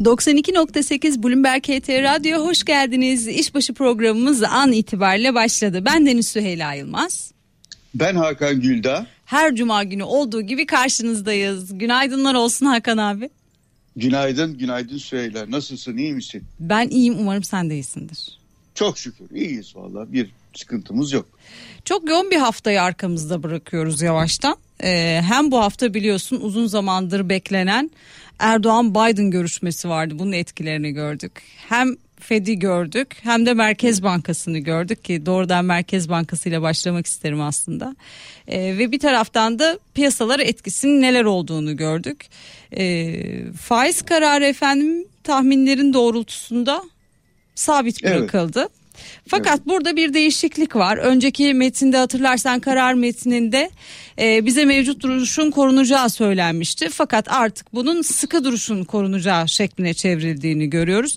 92.8 Bloomberg HT Radyo hoş geldiniz. İşbaşı programımız an itibariyle başladı. Ben Deniz Süheyla Yılmaz. Ben Hakan Güldağ. Her cuma günü olduğu gibi karşınızdayız. Günaydınlar olsun Hakan abi. Günaydın, günaydın Süheyla. Nasılsın, iyi misin? Ben iyiyim, umarım sen de iyisindir. Çok şükür, iyiyiz valla. Bir sıkıntımız yok. Çok yoğun bir haftayı arkamızda bırakıyoruz yavaştan. Ee, hem bu hafta biliyorsun uzun zamandır beklenen Erdoğan-Biden görüşmesi vardı. Bunun etkilerini gördük. Hem Fed'i gördük hem de Merkez Bankası'nı gördük ki doğrudan Merkez Bankası ile başlamak isterim aslında. Ee, ve bir taraftan da piyasalara etkisinin neler olduğunu gördük. Ee, faiz kararı efendim tahminlerin doğrultusunda sabit bırakıldı. Evet. Fakat evet. burada bir değişiklik var. Önceki metinde hatırlarsan karar metninde e, bize mevcut duruşun korunacağı söylenmişti. Fakat artık bunun sıkı duruşun korunacağı şekline çevrildiğini görüyoruz.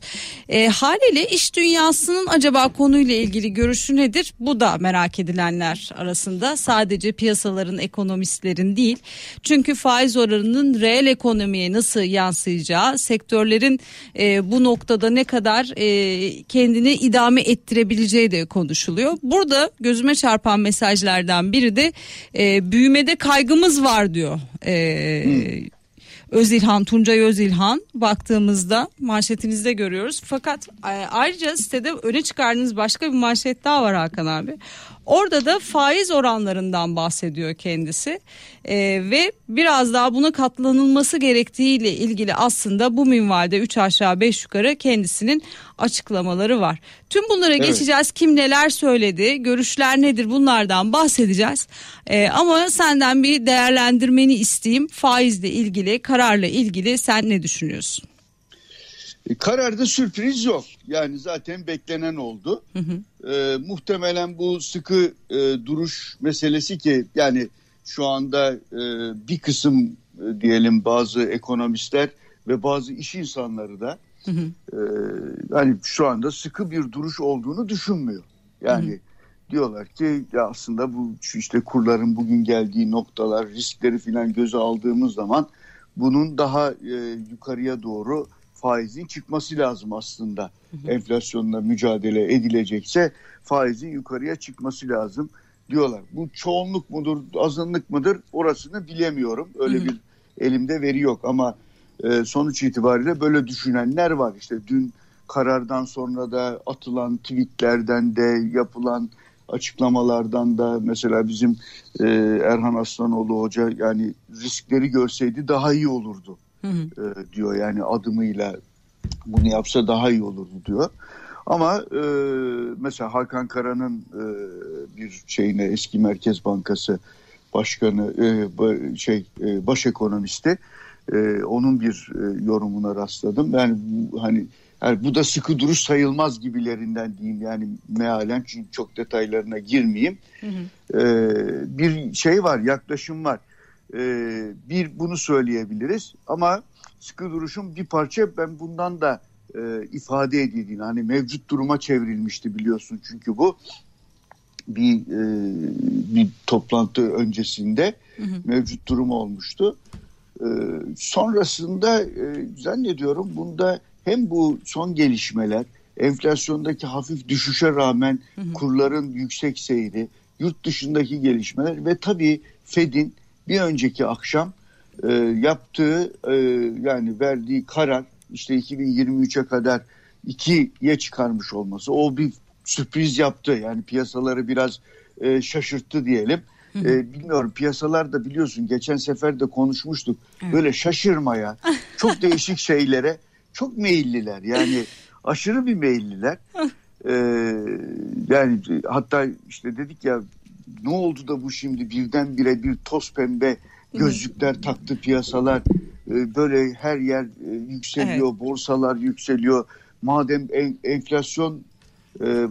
E, haliyle iş dünyasının acaba konuyla ilgili görüşü nedir? Bu da merak edilenler arasında. Sadece piyasaların, ekonomistlerin değil. Çünkü faiz oranının reel ekonomiye nasıl yansıyacağı, sektörlerin e, bu noktada ne kadar e, kendini idame ettirebileceği de konuşuluyor. Burada gözüme çarpan mesajlardan biri de e, büyüme büyümede kaygımız var diyor. Ee, hmm. Özilhan, Tuncay Özilhan baktığımızda manşetinizde görüyoruz. Fakat e, ayrıca sitede öne çıkardığınız başka bir manşet daha var Hakan abi. Orada da faiz oranlarından bahsediyor kendisi e, ve biraz daha buna katlanılması gerektiğiyle ilgili aslında bu minvalde 3 aşağı 5 yukarı kendisinin açıklamaları var. Tüm bunlara evet. geçeceğiz. Kim neler söyledi, görüşler nedir bunlardan bahsedeceğiz. E, ama senden bir değerlendirmeni isteyeyim. Faizle ilgili, kararla ilgili sen ne düşünüyorsun? E, kararda sürpriz yok. Yani zaten beklenen oldu. Hı hı. E, muhtemelen bu sıkı e, duruş meselesi ki yani şu anda e, bir kısım e, diyelim bazı ekonomistler ve bazı iş insanları da hı hı. E, yani şu anda sıkı bir duruş olduğunu düşünmüyor. Yani hı hı. diyorlar ki ya aslında bu işte kurların bugün geldiği noktalar riskleri filan göze aldığımız zaman bunun daha e, yukarıya doğru faizin çıkması lazım aslında. Enflasyonla mücadele edilecekse faizin yukarıya çıkması lazım diyorlar. Bu çoğunluk mudur, azınlık mıdır orasını bilemiyorum. Öyle bir elimde veri yok ama e, sonuç itibariyle böyle düşünenler var. İşte dün karardan sonra da atılan tweetlerden de yapılan açıklamalardan da mesela bizim e, Erhan Aslanoğlu hoca yani riskleri görseydi daha iyi olurdu hı hı. E, diyor yani adımıyla bunu yapsa daha iyi olurdu diyor. Ama e, mesela Hakan Kara'nın e, bir şeyine eski Merkez Bankası Başkanı e, şey e, baş ekonomisti e, onun bir e, yorumuna rastladım. Yani bu, hani yani bu da sıkı duruş sayılmaz gibilerinden diyeyim yani mealen çünkü çok detaylarına girmeyeyim. Hı hı. E, bir şey var yaklaşım var. E, bir bunu söyleyebiliriz ama sıkı duruşun bir parça ben bundan da e, ifade edildiğini hani mevcut duruma çevrilmişti biliyorsun çünkü bu bir e, bir toplantı öncesinde hı hı. mevcut durum olmuştu. E, sonrasında e, zannediyorum bunda hem bu son gelişmeler enflasyondaki hafif düşüşe rağmen hı hı. kurların yüksek seyri, yurt dışındaki gelişmeler ve tabii Fed'in bir önceki akşam e, yaptığı e, yani verdiği karar işte 2023'e kadar ikiye çıkarmış olması o bir sürpriz yaptı. Yani piyasaları biraz e, şaşırttı diyelim. E, bilmiyorum piyasalar da biliyorsun geçen sefer de konuşmuştuk. Evet. Böyle şaşırmaya, çok değişik şeylere çok meyilliler. Yani aşırı bir meyilliler. E, yani hatta işte dedik ya ne oldu da bu şimdi birdenbire bir toz pembe gözlükler taktı piyasalar? E, böyle her yer e, yükseliyor evet. borsalar yükseliyor. Madem en, enflasyon e,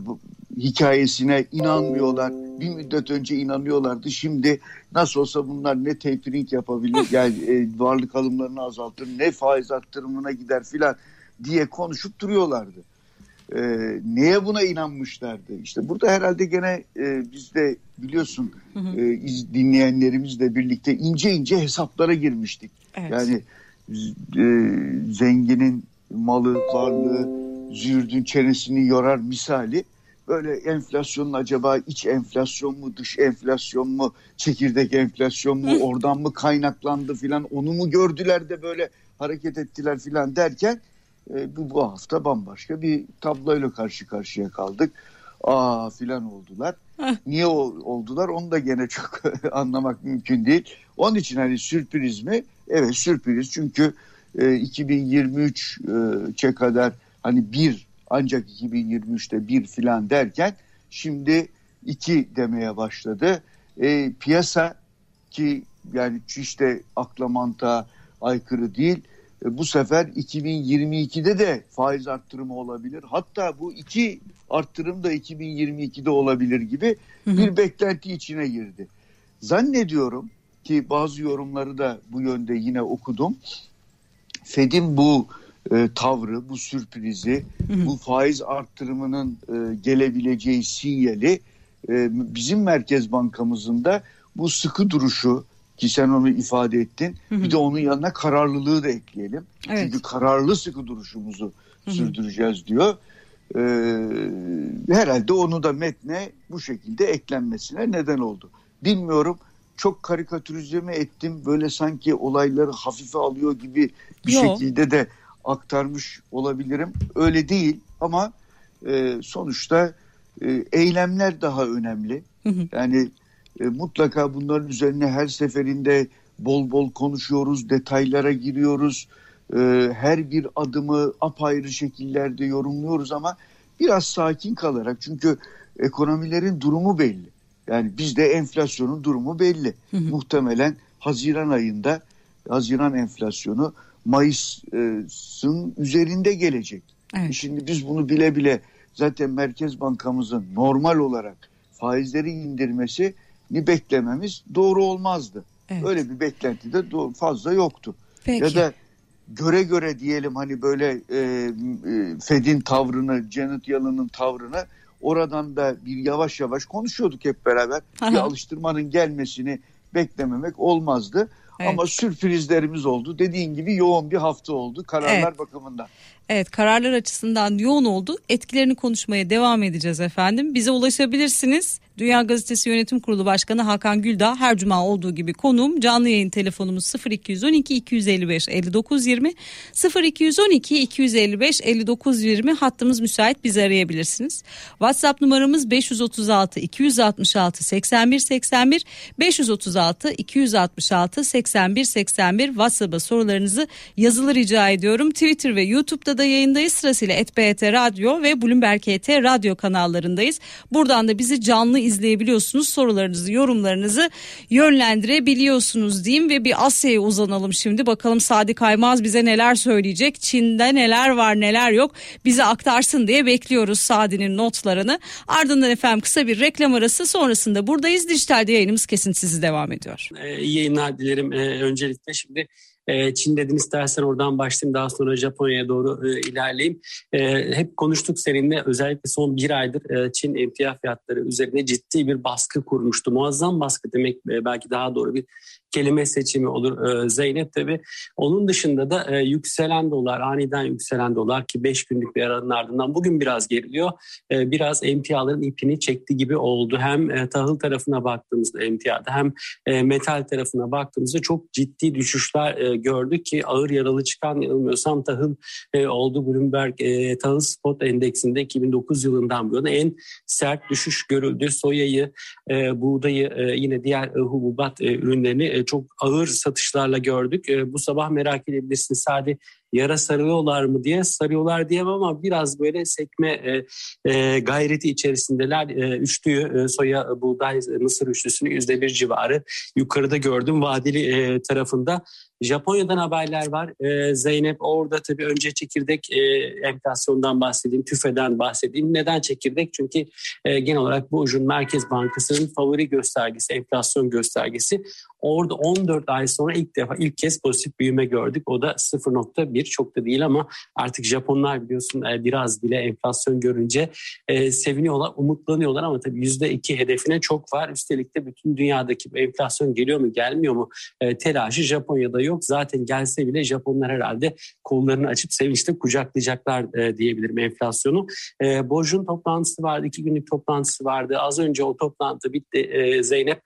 hikayesine inanmıyorlar bir müddet önce inanıyorlardı şimdi nasıl olsa bunlar ne tapering yapabilir yani e, varlık alımlarını azaltır ne faiz arttırımına gider filan diye konuşup duruyorlardı e, neye buna inanmışlardı? İşte burada herhalde gene e, biz de biliyorsun hı hı. E, iz, dinleyenlerimizle birlikte ince ince hesaplara girmiştik. Evet. Yani e, zenginin malı, varlığı, züğürdün çenesini yorar misali böyle enflasyonun acaba iç enflasyon mu dış enflasyon mu çekirdek enflasyon mu oradan mı kaynaklandı filan onu mu gördüler de böyle hareket ettiler filan derken e, bu, bu hafta bambaşka bir tabloyla karşı karşıya kaldık. Aa filan oldular. Niye o, oldular onu da gene çok anlamak mümkün değil. Onun için hani sürpriz mi? Evet sürpriz çünkü e, 2023'e kadar hani bir ancak 2023'te bir filan derken şimdi iki demeye başladı. E, piyasa ki yani işte akla mantığa aykırı değil. E, bu sefer 2022'de de faiz arttırımı olabilir. Hatta bu iki arttırım da 2022'de olabilir gibi bir beklenti içine girdi. Zannediyorum ki bazı yorumları da bu yönde yine okudum. Fed'in bu e, tavrı, bu sürprizi, bu faiz arttırımının e, gelebileceği sinyali e, bizim Merkez Bankamızın da bu sıkı duruşu ki sen onu ifade ettin. Bir de onun yanına kararlılığı da ekleyelim. Evet. Çünkü kararlı sıkı duruşumuzu sürdüreceğiz diyor. Ee, herhalde onu da metne bu şekilde eklenmesine neden oldu. Bilmiyorum çok karikatürize mi ettim böyle sanki olayları hafife alıyor gibi bir Yo. şekilde de aktarmış olabilirim. Öyle değil ama e, sonuçta e, eylemler daha önemli. Hı hı. Yani e, mutlaka bunların üzerine her seferinde bol bol konuşuyoruz, detaylara giriyoruz. E, her bir adımı apayrı şekillerde yorumluyoruz ama biraz sakin kalarak çünkü ekonomilerin durumu belli. Yani bizde enflasyonun durumu belli. Hı hı. Muhtemelen Haziran ayında Haziran enflasyonu Mayıs'ın üzerinde gelecek. Evet. E şimdi biz bunu bile bile zaten Merkez Bankamızın normal olarak faizleri indirmesi beklememiz doğru olmazdı. Evet. Öyle bir beklenti de fazla yoktu. Peki. Ya da göre göre diyelim hani böyle e, e, Fed'in tavrını, Janet Yellen'ın tavrını oradan da bir yavaş yavaş konuşuyorduk hep beraber. Aha. Bir alıştırmanın gelmesini beklememek olmazdı. Evet. Ama sürprizlerimiz oldu. Dediğin gibi yoğun bir hafta oldu kararlar evet. bakımından. Evet kararlar açısından yoğun oldu. Etkilerini konuşmaya devam edeceğiz efendim. Bize ulaşabilirsiniz. Dünya Gazetesi Yönetim Kurulu Başkanı Hakan Güldağ her cuma olduğu gibi konuğum. Canlı yayın telefonumuz 0212 255 59 20 0212 255 59 20 hattımız müsait bizi arayabilirsiniz. WhatsApp numaramız 536 266 81 81 536 266 81 81 WhatsApp'a sorularınızı yazılı rica ediyorum. Twitter ve YouTube'da da yayındayız. Sırasıyla @bt Radyo ve Bloomberg ET Radyo kanallarındayız. Buradan da bizi canlı izleyebiliyorsunuz. Sorularınızı, yorumlarınızı yönlendirebiliyorsunuz diyeyim ve bir Asya'ya uzanalım şimdi. Bakalım Sadi Kaymaz bize neler söyleyecek? Çin'de neler var, neler yok? Bize aktarsın diye bekliyoruz Sadi'nin notlarını. Ardından efendim kısa bir reklam arası sonrasında buradayız. Dijitalde yayınımız kesintisiz devam ediyor. Ee, yayınlar dilerim ee, öncelikle. Şimdi e, Çin dedin istersen oradan başlayayım daha sonra Japonya'ya doğru e, ilerleyeyim. E, hep konuştuk seninle özellikle son bir aydır e, Çin emtia fiyatları üzerine ciddi bir baskı kurmuştu. Muazzam baskı demek e, belki daha doğru bir kelime seçimi olur Zeynep tabi. Onun dışında da yükselen dolar, aniden yükselen dolar ki 5 günlük bir aranın ardından bugün biraz geriliyor. Biraz emtiaların ipini çekti gibi oldu. Hem tahıl tarafına baktığımızda emtiada hem metal tarafına baktığımızda çok ciddi düşüşler e, gördük ki ağır yaralı çıkan yanılmıyorsam tahıl e, oldu. Bloomberg e, tahıl spot endeksinde 2009 yılından bu yana en sert düşüş görüldü. Soyayı, e, buğdayı e, yine diğer e, hububat e, ürünlerini e, çok ağır satışlarla gördük. E, bu sabah merak edebilirsiniz sadece yara sarıyorlar mı diye sarıyorlar diyemem ama biraz böyle sekme e, e, gayreti içerisindeler. E, üçlüyü e, soya buğday mısır üçlüsünü yüzde bir civarı yukarıda gördüm vadeli e, tarafında. Japonya'dan haberler var. Ee, Zeynep orada tabii önce çekirdek e, enflasyondan bahsedeyim, tüfeden bahsedeyim. Neden çekirdek? Çünkü e, genel olarak bu ucun Merkez Bankası'nın favori göstergesi, enflasyon göstergesi. Orada 14 ay sonra ilk defa ilk kez pozitif büyüme gördük. O da 0.1 bir çok da değil ama artık Japonlar biliyorsun e, biraz bile enflasyon görünce seviniyorlar, umutlanıyorlar ama tabii %2 hedefine çok var. Üstelik de bütün dünyadaki enflasyon geliyor mu gelmiyor mu e, telaşı Japonya'da yok. Zaten gelse bile Japonlar herhalde kollarını açıp sevinçle kucaklayacaklar e, diyebilirim enflasyonu. E, Borj'un toplantısı vardı, iki günlük toplantısı vardı. Az önce o toplantı bitti e, Zeynep.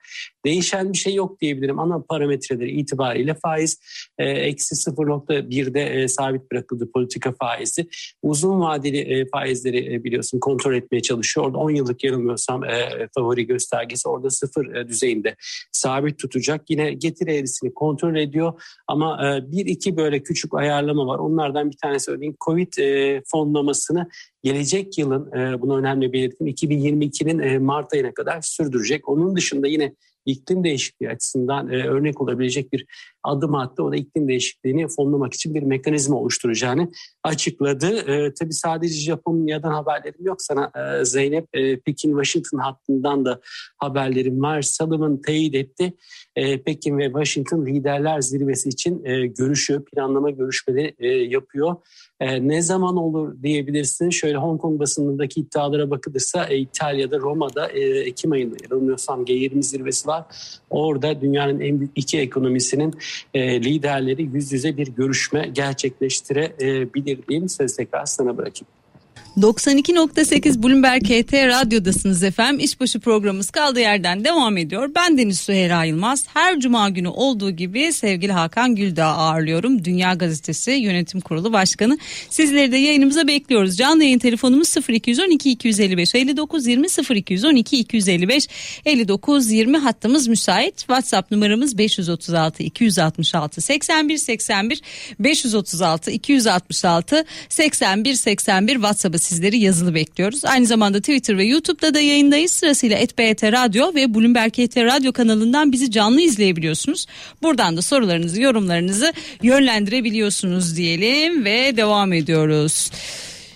Değişen bir şey yok diyebilirim. Ana parametreleri itibariyle faiz e, eksi 0.1'de e, sabit bırakıldı politika faizi. Uzun vadeli e, faizleri e, biliyorsun kontrol etmeye çalışıyor. Orada 10 yıllık yanılmıyorsam e, favori göstergesi orada sıfır e, düzeyinde sabit tutacak. Yine getiri eğrisini kontrol ediyor ama e, bir iki böyle küçük ayarlama var. Onlardan bir tanesi örneğin Covid e, fonlamasını gelecek yılın e, buna önemli belirttim 2022'nin e, Mart ayına kadar sürdürecek. Onun dışında yine iklim değişikliği açısından e, örnek olabilecek bir adım attı. O da iklim değişikliğini fonlamak için bir mekanizma oluşturacağını açıkladı. E, tabii sadece Japonya'dan haberlerim yok sana e, Zeynep. E, Pekin-Washington hattından da haberlerim var. Sullivan teyit etti. E, Pekin ve Washington liderler zirvesi için e, görüşüyor, planlama görüşmeleri e, yapıyor. E, ne zaman olur diyebilirsin. Şöyle Hong Kong basınındaki iddialara bakılırsa e, İtalya'da, Roma'da e, Ekim ayında yanılmıyorsam G20 zirvesi var. Orada dünyanın en büyük iki ekonomisinin e, liderleri yüz yüze bir görüşme gerçekleştirebilir diyeyim. Söz tekrar sana bırakayım. 92.8 Bloomberg KT Radyo'dasınız efendim. İşbaşı programımız kaldığı yerden devam ediyor. Ben Deniz Süheyra Yılmaz. Her cuma günü olduğu gibi sevgili Hakan Güldağ ağırlıyorum. Dünya Gazetesi Yönetim Kurulu Başkanı. Sizleri de yayınımıza bekliyoruz. Canlı yayın telefonumuz 0212 255 59 20 0212 255 59 20 hattımız müsait. WhatsApp numaramız 536 266 81 81 536 266 81 81 WhatsApp'ı sizleri yazılı bekliyoruz. Aynı zamanda Twitter ve YouTube'da da yayındayız. Sırasıyla @BT Radyo ve Bloomberg KT Radyo kanalından bizi canlı izleyebiliyorsunuz. Buradan da sorularınızı, yorumlarınızı yönlendirebiliyorsunuz diyelim ve devam ediyoruz.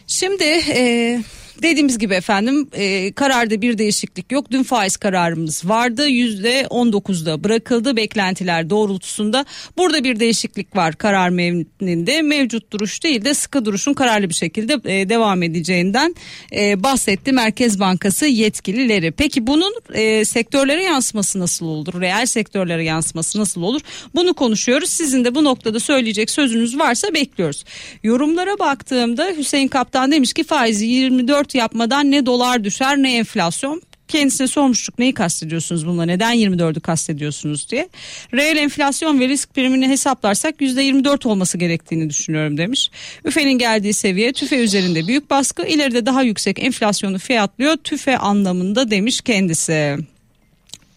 Şimdi eee Dediğimiz gibi efendim e, kararda bir değişiklik yok. Dün faiz kararımız vardı. Yüzde 19'da bırakıldı beklentiler doğrultusunda. Burada bir değişiklik var karar metninde. Mevcut duruş değil de sıkı duruşun kararlı bir şekilde e, devam edeceğinden e, bahsetti Merkez Bankası yetkilileri. Peki bunun e, sektörlere yansıması nasıl olur? Reel sektörlere yansıması nasıl olur? Bunu konuşuyoruz. Sizin de bu noktada söyleyecek sözünüz varsa bekliyoruz. Yorumlara baktığımda Hüseyin Kaptan demiş ki faizi 24 yapmadan ne dolar düşer ne enflasyon kendisine sormuştuk neyi kastediyorsunuz bununla neden 24'ü kastediyorsunuz diye. Reel enflasyon ve risk primini hesaplarsak %24 olması gerektiğini düşünüyorum demiş. Üfe'nin geldiği seviye tüfe üzerinde büyük baskı ileride daha yüksek enflasyonu fiyatlıyor tüfe anlamında demiş kendisi.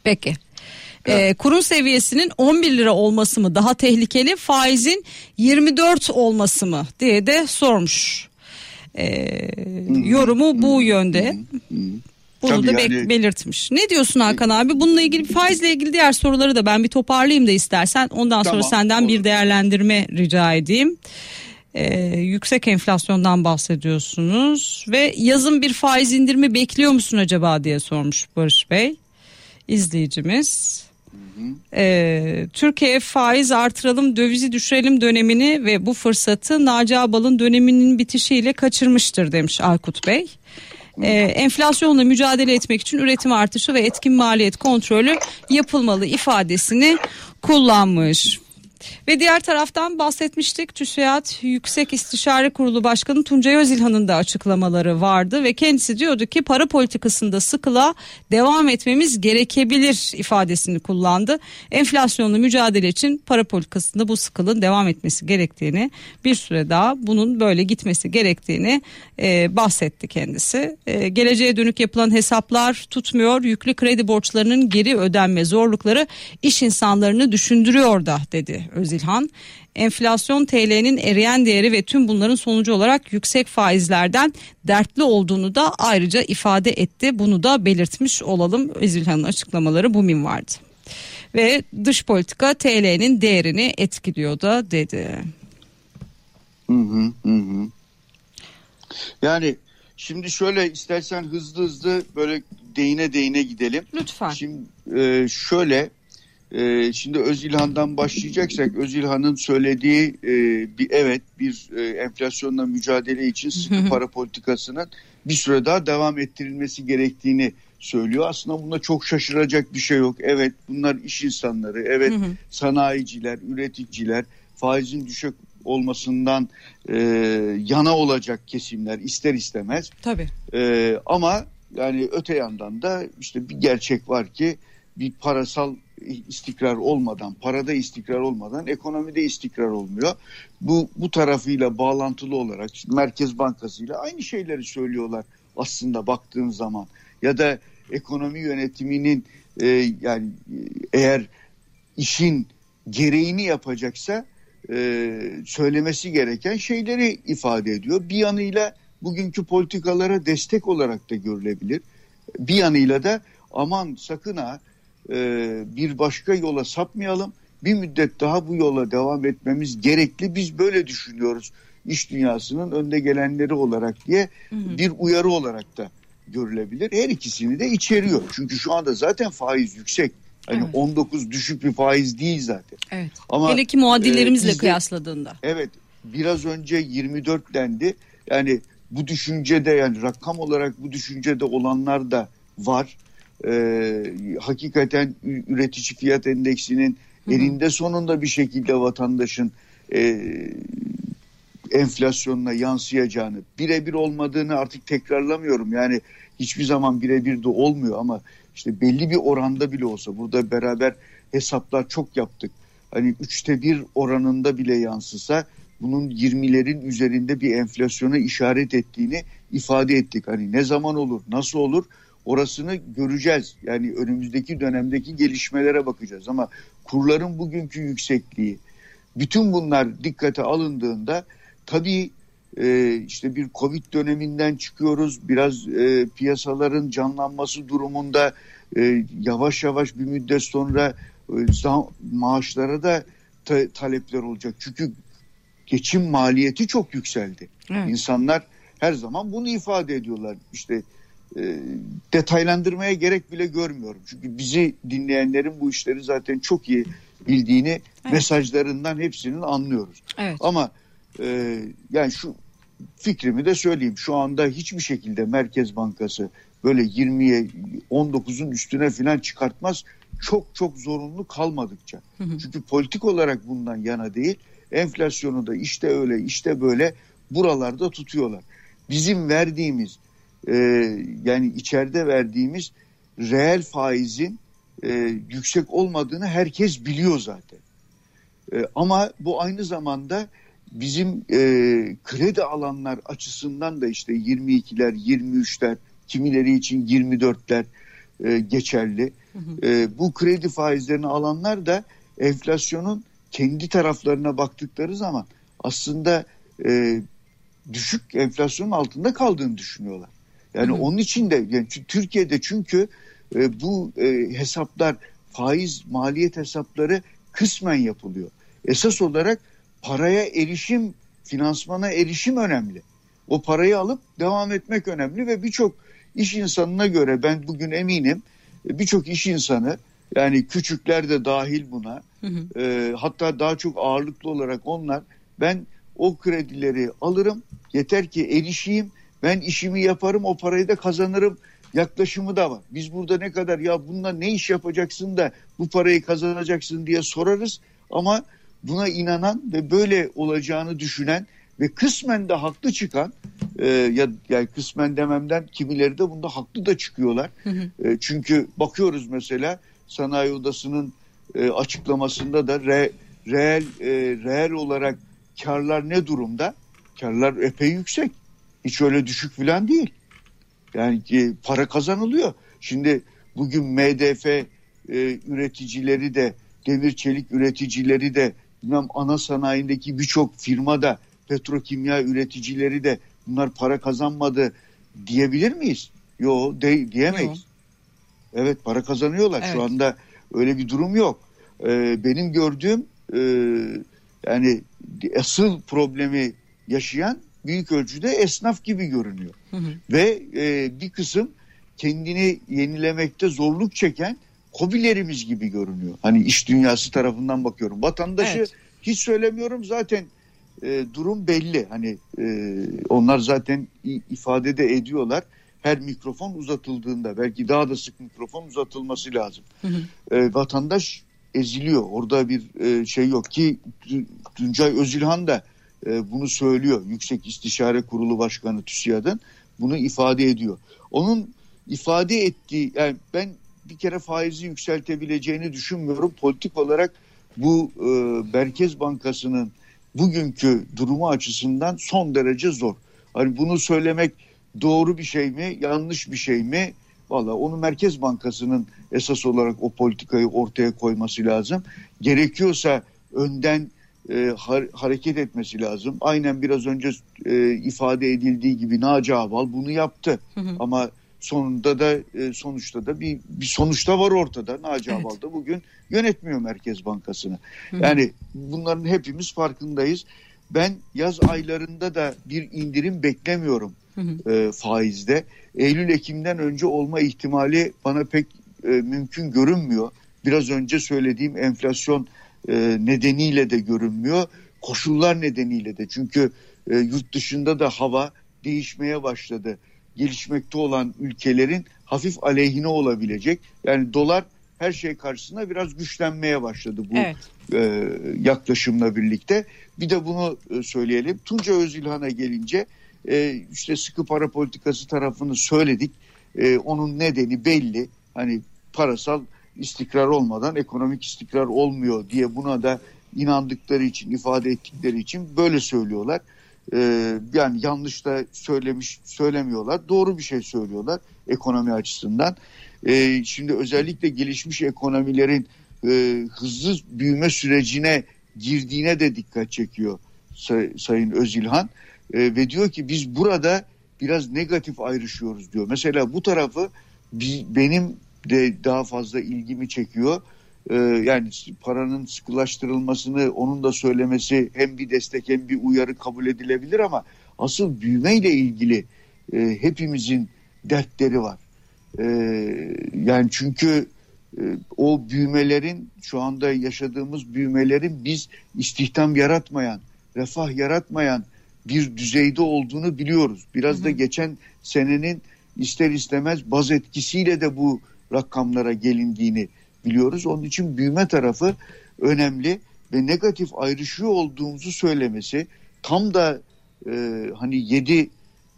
Peki. Ee, kurun seviyesinin 11 lira olması mı daha tehlikeli faizin 24 olması mı diye de sormuş e, yorumu bu yönde. Bunu Tabii da yani... belirtmiş. Ne diyorsun Hakan abi? Bununla ilgili faizle ilgili diğer soruları da ben bir toparlayayım da istersen. Ondan tamam, sonra senden olur. bir değerlendirme rica edeyim. Ee, yüksek enflasyondan bahsediyorsunuz ve yazın bir faiz indirimi bekliyor musun acaba diye sormuş Barış Bey izleyicimiz. Ee, Türkiye faiz artıralım dövizi düşürelim dönemini ve bu fırsatı Naci Abal'ın döneminin bitişiyle kaçırmıştır demiş Aykut Bey. Ee, enflasyonla mücadele etmek için üretim artışı ve etkin maliyet kontrolü yapılmalı ifadesini kullanmış. Ve diğer taraftan bahsetmiştik TÜSİAD Yüksek İstişare Kurulu Başkanı Tuncay Özilhan'ın da açıklamaları vardı ve kendisi diyordu ki para politikasında sıkıla devam etmemiz gerekebilir ifadesini kullandı. Enflasyonla mücadele için para politikasında bu sıkılın devam etmesi gerektiğini bir süre daha bunun böyle gitmesi gerektiğini e, bahsetti kendisi. E, geleceğe dönük yapılan hesaplar tutmuyor. Yüklü kredi borçlarının geri ödenme zorlukları iş insanlarını düşündürüyor da dedi Özilhan. Enflasyon TL'nin eriyen değeri ve tüm bunların sonucu olarak yüksek faizlerden dertli olduğunu da ayrıca ifade etti. Bunu da belirtmiş olalım. Özilhan'ın açıklamaları bu minvardı. Ve dış politika TL'nin değerini etkiliyor da dedi. Hı hı hı. Yani şimdi şöyle istersen hızlı hızlı böyle değine değine gidelim. Lütfen. Şimdi e, şöyle e, şimdi Özilhan'dan başlayacaksak Özilhan'ın söylediği e, bir evet bir e, enflasyonla mücadele için sıkı para politikasının bir süre daha devam ettirilmesi gerektiğini söylüyor. Aslında bunda çok şaşıracak bir şey yok. Evet bunlar iş insanları, evet sanayiciler, üreticiler, faizin düşük olmasından e, yana olacak kesimler ister istemez. Tabii. E, ama yani öte yandan da işte bir gerçek var ki bir parasal istikrar olmadan, parada istikrar olmadan ekonomide istikrar olmuyor. Bu bu tarafıyla bağlantılı olarak Merkez Bankası ile aynı şeyleri söylüyorlar aslında baktığın zaman. Ya da ekonomi yönetiminin e, yani eğer işin gereğini yapacaksa e, söylemesi gereken şeyleri ifade ediyor. Bir yanıyla bugünkü politikalara destek olarak da görülebilir. Bir yanıyla da aman sakın ha e, bir başka yola sapmayalım. Bir müddet daha bu yola devam etmemiz gerekli. Biz böyle düşünüyoruz iş dünyasının önde gelenleri olarak diye bir uyarı olarak da görülebilir. Her ikisini de içeriyor. Çünkü şu anda zaten faiz yüksek. Hani evet. 19 düşük bir faiz değil zaten. Evet. Ama hele ki muadillerimizle e, kıyasladığında. Evet. Biraz önce 24 dendi. Yani bu düşüncede yani rakam olarak bu düşüncede olanlar da var. Ee, hakikaten üretici fiyat endeksinin Hı-hı. elinde sonunda bir şekilde vatandaşın e, enflasyonuna yansıyacağını birebir olmadığını artık tekrarlamıyorum. Yani hiçbir zaman birebir de olmuyor ama işte belli bir oranda bile olsa burada beraber hesaplar çok yaptık. Hani üçte bir oranında bile yansısa bunun 20'lerin üzerinde bir enflasyona işaret ettiğini ifade ettik. Hani ne zaman olur, nasıl olur orasını göreceğiz. Yani önümüzdeki dönemdeki gelişmelere bakacağız ama kurların bugünkü yüksekliği bütün bunlar dikkate alındığında tabii e, işte bir Covid döneminden çıkıyoruz. Biraz e, piyasaların canlanması durumunda e, yavaş yavaş bir müddet sonra e, zam, maaşlara da ta, talepler olacak. Çünkü geçim maliyeti çok yükseldi. Evet. İnsanlar her zaman bunu ifade ediyorlar. İşte e, detaylandırmaya gerek bile görmüyorum. Çünkü bizi dinleyenlerin bu işleri zaten çok iyi bildiğini evet. mesajlarından hepsinin anlıyoruz. Evet. Ama e, yani şu fikrimi de söyleyeyim. Şu anda hiçbir şekilde Merkez Bankası böyle 20'ye 19'un üstüne falan çıkartmaz. Çok çok zorunlu kalmadıkça. Hı hı. Çünkü politik olarak bundan yana değil. Enflasyonu da işte öyle işte böyle buralarda tutuyorlar. Bizim verdiğimiz e, yani içeride verdiğimiz reel faizin e, yüksek olmadığını herkes biliyor zaten. E, ama bu aynı zamanda bizim e, kredi alanlar açısından da işte 22'ler, 23'ler, kimileri için 24'ler e, geçerli. Hı hı. E, bu kredi faizlerini alanlar da enflasyonun kendi taraflarına baktıkları zaman aslında e, düşük enflasyonun altında kaldığını düşünüyorlar. Yani hı onun için de yani Türkiye'de çünkü e, bu e, hesaplar faiz maliyet hesapları kısmen yapılıyor. Esas olarak paraya erişim, finansmana erişim önemli. O parayı alıp devam etmek önemli ve birçok iş insanına göre ben bugün eminim birçok iş insanı yani küçükler de dahil buna hı hı. E, hatta daha çok ağırlıklı olarak onlar ben o kredileri alırım yeter ki erişeyim ben işimi yaparım o parayı da kazanırım yaklaşımı da var. Biz burada ne kadar ya bununla ne iş yapacaksın da bu parayı kazanacaksın diye sorarız ama buna inanan ve böyle olacağını düşünen ve kısmen de haklı çıkan e, ya yani kısmen dememden kimileri de bunda haklı da çıkıyorlar. Hı hı. E, çünkü bakıyoruz mesela sanayi odasının e, açıklamasında da re, reel e, reel olarak karlar ne durumda? Karlar epey yüksek. Hiç öyle düşük falan değil. Yani e, para kazanılıyor. Şimdi bugün MDF e, üreticileri de demir çelik üreticileri de bilmem ana sanayindeki birçok firma da petrokimya üreticileri de bunlar para kazanmadı diyebilir miyiz? Yok de, diyemeyiz. Yo. Evet para kazanıyorlar. Evet. Şu anda öyle bir durum yok. Ee, benim gördüğüm e, yani asıl problemi yaşayan büyük ölçüde esnaf gibi görünüyor. Hı hı. Ve e, bir kısım kendini yenilemekte zorluk çeken hobilerimiz gibi görünüyor. Hani iş dünyası tarafından bakıyorum. Vatandaşı evet. hiç söylemiyorum zaten e, durum belli. Hani e, onlar zaten ifade de ediyorlar. Her mikrofon uzatıldığında belki daha da sık mikrofon uzatılması lazım. Hı hı. E, vatandaş eziliyor. Orada bir e, şey yok ki Tuncay Özilhan da e, bunu söylüyor. Yüksek İstişare Kurulu Başkanı TÜSİAD'ın bunu ifade ediyor. Onun ifade ettiği yani ben bir kere faizi yükseltebileceğini düşünmüyorum. Politik olarak bu e, Merkez Bankası'nın bugünkü durumu açısından son derece zor. Hani bunu söylemek doğru bir şey mi, yanlış bir şey mi? Valla onu Merkez Bankası'nın esas olarak o politikayı ortaya koyması lazım. Gerekiyorsa önden e, har- hareket etmesi lazım. Aynen biraz önce e, ifade edildiği gibi Naci Aval bunu yaptı. Hı hı. Ama sonunda da e, sonuçta da bir, bir sonuçta var ortada. Naci evet. Aval da bugün yönetmiyor Merkez Bankası'nı. Hı hı. Yani bunların hepimiz farkındayız. Ben yaz aylarında da bir indirim beklemiyorum hı hı. E, faizde. Eylül-Ekim'den önce olma ihtimali bana pek e, mümkün görünmüyor. Biraz önce söylediğim enflasyon e, nedeniyle de görünmüyor. Koşullar nedeniyle de çünkü e, yurt dışında da hava değişmeye başladı. Gelişmekte olan ülkelerin hafif aleyhine olabilecek. Yani dolar her şey karşısında biraz güçlenmeye başladı bu evet. e, yaklaşımla birlikte. Bir de bunu e, söyleyelim. Tunca Özilhan'a gelince e, işte sıkı para politikası tarafını söyledik. E, onun nedeni belli. Hani parasal istikrar olmadan ekonomik istikrar olmuyor diye buna da inandıkları için ifade ettikleri için böyle söylüyorlar. Ee, yani yanlış da söylemiş söylemiyorlar. Doğru bir şey söylüyorlar ekonomi açısından. Ee, şimdi özellikle gelişmiş ekonomilerin e, hızlı büyüme sürecine girdiğine de dikkat çekiyor say, Sayın Özilhan. Ee, ve diyor ki biz burada biraz negatif ayrışıyoruz diyor. Mesela bu tarafı benim de daha fazla ilgimi çekiyor. Ee, yani paranın sıkılaştırılmasını onun da söylemesi hem bir destek hem bir uyarı kabul edilebilir ama asıl büyümeyle ilgili e, hepimizin dertleri var. E, yani çünkü e, o büyümelerin şu anda yaşadığımız büyümelerin biz istihdam yaratmayan, refah yaratmayan bir düzeyde olduğunu biliyoruz. Biraz hı hı. da geçen senenin ister istemez baz etkisiyle de bu rakamlara gelindiğini biliyoruz. Onun için büyüme tarafı önemli ve negatif ayrışıyor olduğumuzu söylemesi tam da e, hani 7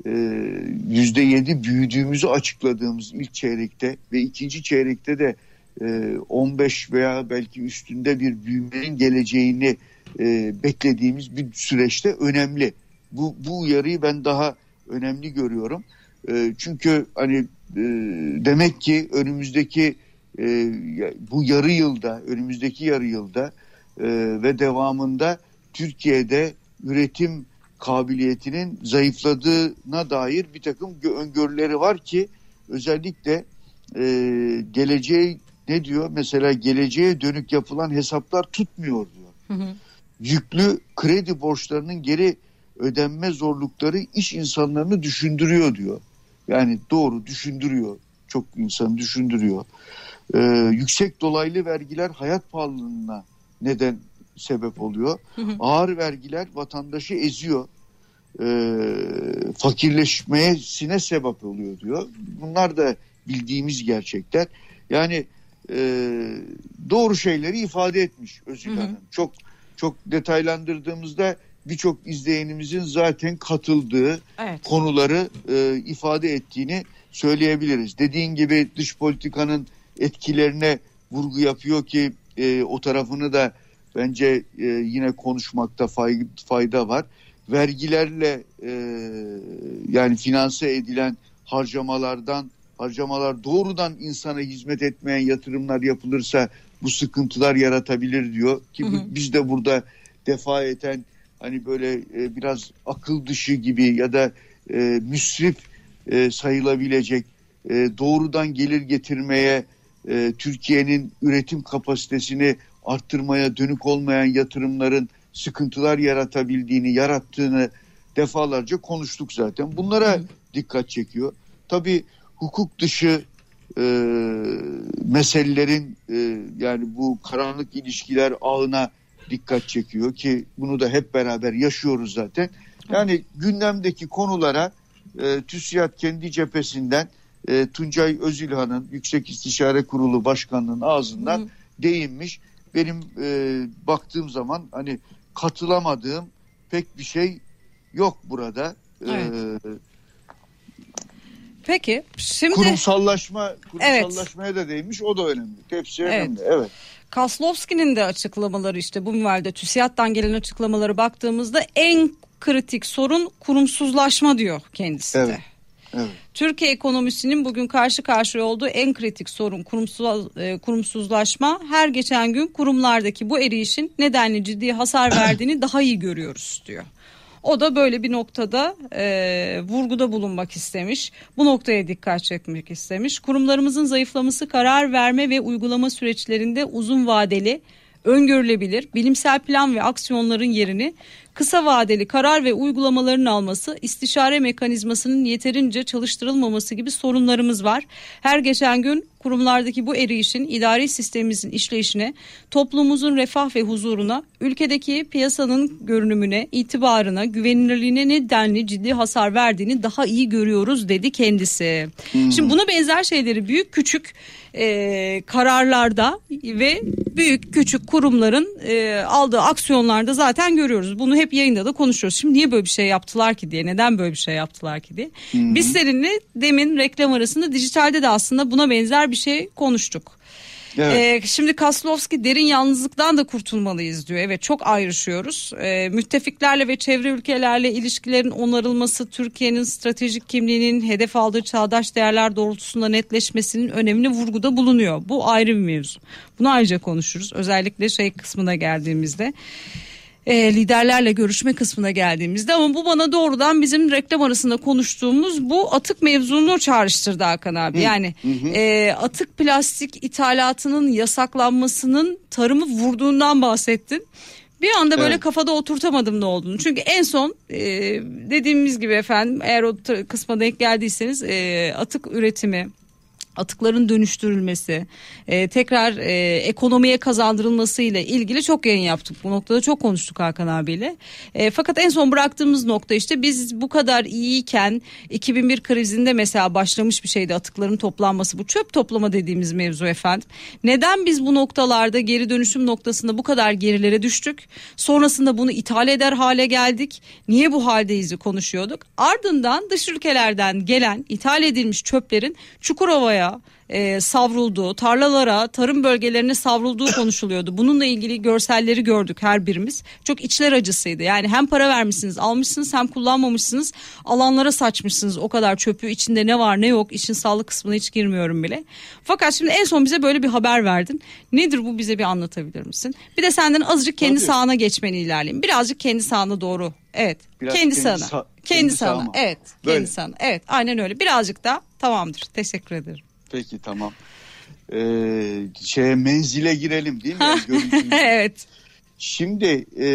e, yüzde yedi büyüdüğümüzü açıkladığımız ilk çeyrekte ve ikinci çeyrekte de e, 15 veya belki üstünde bir büyümenin geleceğini e, beklediğimiz bir süreçte önemli. Bu, bu uyarıyı ben daha önemli görüyorum. E, çünkü hani e, demek ki önümüzdeki e, bu yarı yılda, önümüzdeki yarı yılda e, ve devamında Türkiye'de üretim kabiliyetinin zayıfladığına dair bir takım öngörüleri var ki özellikle e, geleceğe ne diyor? Mesela geleceğe dönük yapılan hesaplar tutmuyor diyor. Hı hı. Yüklü kredi borçlarının geri ödenme zorlukları iş insanlarını düşündürüyor diyor. Yani doğru düşündürüyor. Çok insan düşündürüyor. Ee, yüksek dolaylı vergiler hayat pahalılığına neden sebep oluyor. Ağır vergiler vatandaşı eziyor. Ee, fakirleşmesine sebep oluyor diyor. Bunlar da bildiğimiz gerçekler. Yani e, doğru şeyleri ifade etmiş Özil Hanım. Çok çok detaylandırdığımızda birçok izleyenimizin zaten katıldığı evet. konuları e, ifade ettiğini söyleyebiliriz. Dediğin gibi dış politikanın etkilerine vurgu yapıyor ki e, o tarafını da bence e, yine konuşmakta fayda, fayda var. Vergilerle e, yani finanse edilen harcamalardan harcamalar doğrudan insana hizmet etmeyen yatırımlar yapılırsa bu sıkıntılar yaratabilir diyor ki hı hı. biz de burada defa eten hani böyle e, biraz akıl dışı gibi ya da e, müsrif e, sayılabilecek e, doğrudan gelir getirmeye e, Türkiye'nin üretim kapasitesini arttırmaya dönük olmayan yatırımların sıkıntılar yaratabildiğini, yarattığını defalarca konuştuk zaten. Bunlara dikkat çekiyor. Tabii hukuk dışı e, meselelerin e, yani bu karanlık ilişkiler ağına dikkat çekiyor ki bunu da hep beraber yaşıyoruz zaten. Yani gündemdeki konulara e, TÜSİAD kendi cephesinden e, Tuncay Özilhan'ın Yüksek İstişare Kurulu Başkanı'nın ağzından Hı. değinmiş. Benim e, baktığım zaman hani katılamadığım pek bir şey yok burada. E, evet. E, Peki şimdi kurumsallaşma kurumsallaşmaya evet. da değinmiş o da önemli. Hepsi evet. önemli. Evet. Kaslovski'nin de açıklamaları işte bu minvalde TÜSİAD'dan gelen açıklamaları baktığımızda en kritik sorun kurumsuzlaşma diyor kendisi evet. de. Evet. Türkiye ekonomisinin bugün karşı karşıya olduğu en kritik sorun kurumsuz, e, kurumsuzlaşma. Her geçen gün kurumlardaki bu erişin nedenli ciddi hasar verdiğini daha iyi görüyoruz diyor. O da böyle bir noktada e, vurguda bulunmak istemiş. Bu noktaya dikkat çekmek istemiş. Kurumlarımızın zayıflaması karar verme ve uygulama süreçlerinde uzun vadeli öngörülebilir bilimsel plan ve aksiyonların yerini kısa vadeli karar ve uygulamaların alması, istişare mekanizmasının yeterince çalıştırılmaması gibi sorunlarımız var. Her geçen gün kurumlardaki bu erişin idari sistemimizin işleyişine, toplumumuzun refah ve huzuruna, ülkedeki piyasanın görünümüne, itibarına, güvenilirliğine nedenli ciddi hasar verdiğini daha iyi görüyoruz dedi kendisi. Hmm. Şimdi buna benzer şeyleri büyük küçük e, kararlarda ve büyük küçük kurumların e, aldığı aksiyonlarda zaten görüyoruz. Bunu hep yayında da konuşuyoruz. Şimdi niye böyle bir şey yaptılar ki diye, neden böyle bir şey yaptılar ki diye. Hı-hı. Biz seninle demin reklam arasında dijitalde de aslında buna benzer bir şey konuştuk. Evet. Ee, şimdi Kaslovski derin yalnızlıktan da kurtulmalıyız diyor. Evet çok ayrışıyoruz. Ee, müttefiklerle ve çevre ülkelerle ilişkilerin onarılması Türkiye'nin stratejik kimliğinin hedef aldığı çağdaş değerler doğrultusunda netleşmesinin önemli vurguda bulunuyor. Bu ayrı bir mevzu. Bunu ayrıca konuşuruz. Özellikle şey kısmına geldiğimizde e, liderlerle görüşme kısmına geldiğimizde ama bu bana doğrudan bizim reklam arasında konuştuğumuz bu atık mevzunu çağrıştırdı Hakan abi. Hı, yani hı. E, atık plastik ithalatının yasaklanmasının tarımı vurduğundan bahsettin. Bir anda böyle evet. kafada oturtamadım ne olduğunu. Çünkü en son e, dediğimiz gibi efendim eğer o kısma denk geldiyseniz e, atık üretimi atıkların dönüştürülmesi, e, tekrar e, ekonomiye kazandırılması ile ilgili çok yayın yaptık. Bu noktada çok konuştuk Hakan abiyle. E, fakat en son bıraktığımız nokta işte biz bu kadar iyiyken 2001 krizinde mesela başlamış bir şeydi atıkların toplanması. Bu çöp toplama dediğimiz mevzu efendim. Neden biz bu noktalarda geri dönüşüm noktasında bu kadar gerilere düştük? Sonrasında bunu ithal eder hale geldik. Niye bu haldeyiz konuşuyorduk. Ardından dış ülkelerden gelen ithal edilmiş çöplerin Çukurova'ya e, savrulduğu, tarlalara, tarım bölgelerine savrulduğu konuşuluyordu. Bununla ilgili görselleri gördük her birimiz. Çok içler acısıydı. Yani hem para vermişsiniz, almışsınız hem kullanmamışsınız. Alanlara saçmışsınız o kadar çöpü. içinde ne var ne yok. işin sağlık kısmına hiç girmiyorum bile. Fakat şimdi en son bize böyle bir haber verdin. Nedir bu bize bir anlatabilir misin? Bir de senden azıcık kendi Tabii. sahana geçmeni ilerleyeyim. Birazcık kendi sahana doğru. Evet. Biraz kendi, kendi sahana. Sa- kendi, kendi sahana. Evet. Böyle. Kendi sahana. Evet. Aynen öyle. Birazcık da tamamdır. Teşekkür ederim. Peki tamam. Ee, şeye menzile girelim değil mi? evet. Şimdi e,